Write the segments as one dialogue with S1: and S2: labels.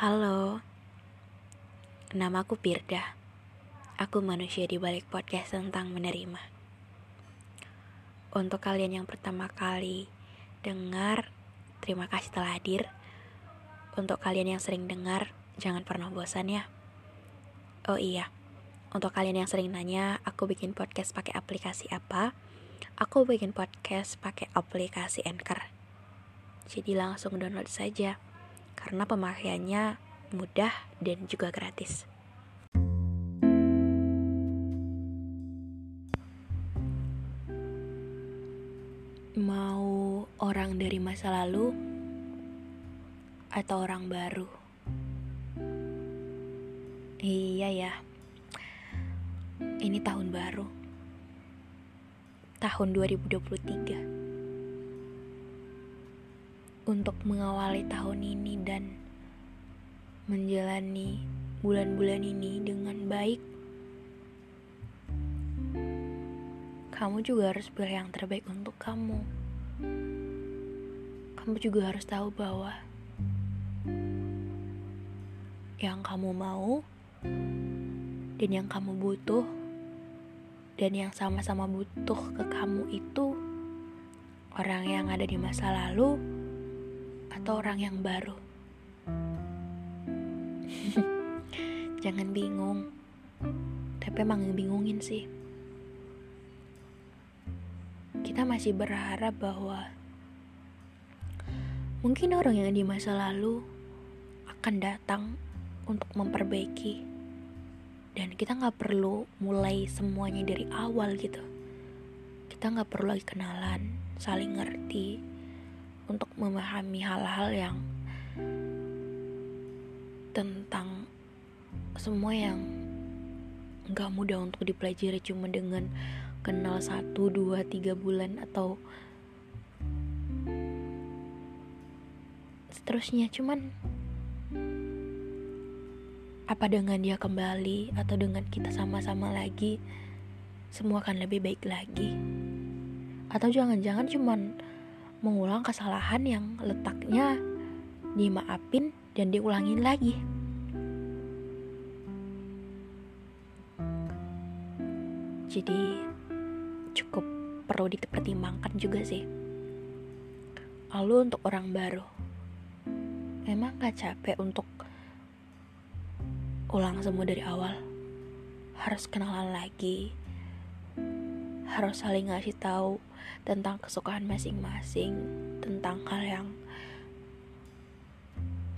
S1: Halo, namaku Pirda. Aku manusia di balik podcast tentang menerima. Untuk kalian yang pertama kali dengar, terima kasih telah hadir. Untuk kalian yang sering dengar, jangan pernah bosan ya. Oh iya, untuk kalian yang sering nanya, aku bikin podcast pakai aplikasi apa? Aku bikin podcast pakai aplikasi Anchor. Jadi langsung download saja karena pemakaiannya mudah dan juga gratis. Mau orang dari masa lalu atau orang baru? Iya ya. Ini tahun baru. Tahun 2023 untuk mengawali tahun ini dan menjalani bulan-bulan ini dengan baik. Kamu juga harus pilih yang terbaik untuk kamu. Kamu juga harus tahu bahwa yang kamu mau dan yang kamu butuh dan yang sama-sama butuh ke kamu itu orang yang ada di masa lalu atau orang yang baru. Jangan bingung. Tapi emang bingungin sih. Kita masih berharap bahwa mungkin orang yang di masa lalu akan datang untuk memperbaiki dan kita nggak perlu mulai semuanya dari awal gitu kita nggak perlu lagi kenalan saling ngerti untuk memahami hal-hal yang tentang semua yang nggak mudah untuk dipelajari cuma dengan kenal satu dua tiga bulan atau seterusnya. Cuman apa dengan dia kembali atau dengan kita sama-sama lagi semua akan lebih baik lagi. Atau jangan-jangan cuman mengulang kesalahan yang letaknya dimaafin dan diulangin lagi. Jadi cukup perlu dipertimbangkan juga sih. Lalu untuk orang baru memang gak capek untuk ulang semua dari awal? Harus kenalan lagi harus saling ngasih tahu tentang kesukaan masing-masing tentang hal yang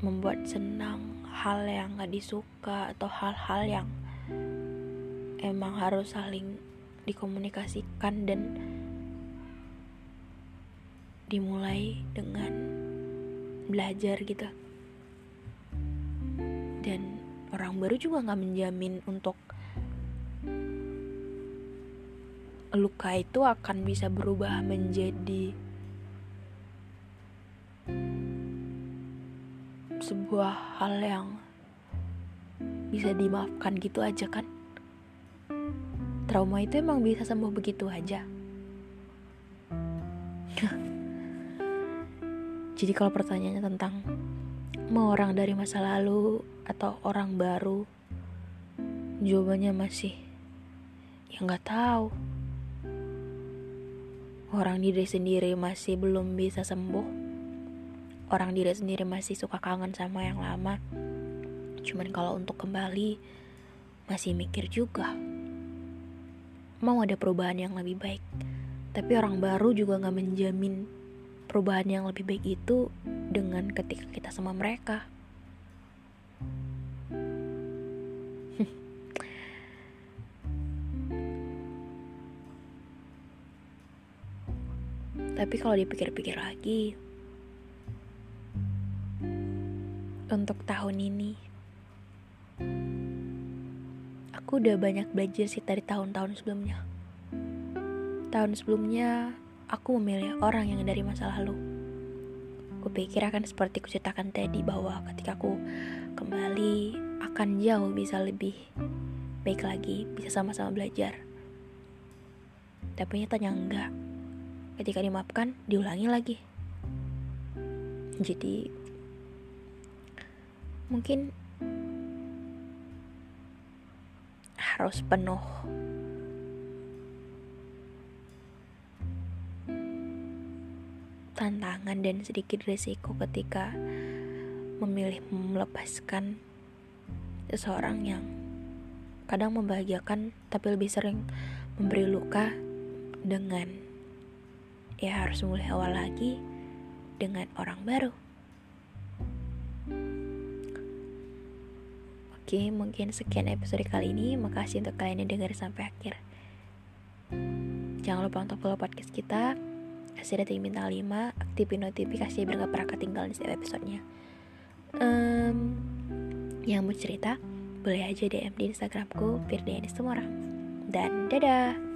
S1: membuat senang hal yang gak disuka atau hal-hal yang emang harus saling dikomunikasikan dan dimulai dengan belajar gitu. Dan orang baru juga nggak menjamin untuk luka itu akan bisa berubah menjadi sebuah hal yang bisa dimaafkan gitu aja kan? Trauma itu emang bisa sembuh begitu aja. Jadi kalau pertanyaannya tentang mau orang dari masa lalu atau orang baru jawabannya masih ya nggak tahu orang diri sendiri masih belum bisa sembuh. Orang diri sendiri masih suka kangen sama yang lama. Cuman kalau untuk kembali masih mikir juga. Mau ada perubahan yang lebih baik. Tapi orang baru juga nggak menjamin perubahan yang lebih baik itu dengan ketika kita sama mereka. Tapi kalau dipikir-pikir lagi, untuk tahun ini aku udah banyak belajar sih dari tahun-tahun sebelumnya tahun sebelumnya aku memilih orang yang dari masa lalu kupikir akan seperti kuceritakan tadi bahwa ketika aku kembali akan jauh bisa lebih baik lagi, bisa sama-sama belajar. Tapi nyatanya enggak. Ketika dimaafkan, diulangi lagi. Jadi mungkin harus penuh tantangan dan sedikit risiko ketika memilih melepaskan seseorang yang kadang membahagiakan tapi lebih sering memberi luka dengan ya harus mulai awal lagi dengan orang baru. Oke, mungkin sekian episode kali ini. Makasih untuk kalian yang dengar sampai akhir. Jangan lupa untuk follow podcast kita kasih rating bintang 5 aktifin notifikasi biar gak pernah ketinggalan setiap episodenya um, yang mau cerita boleh aja DM di Instagramku Firdiani Semora dan dadah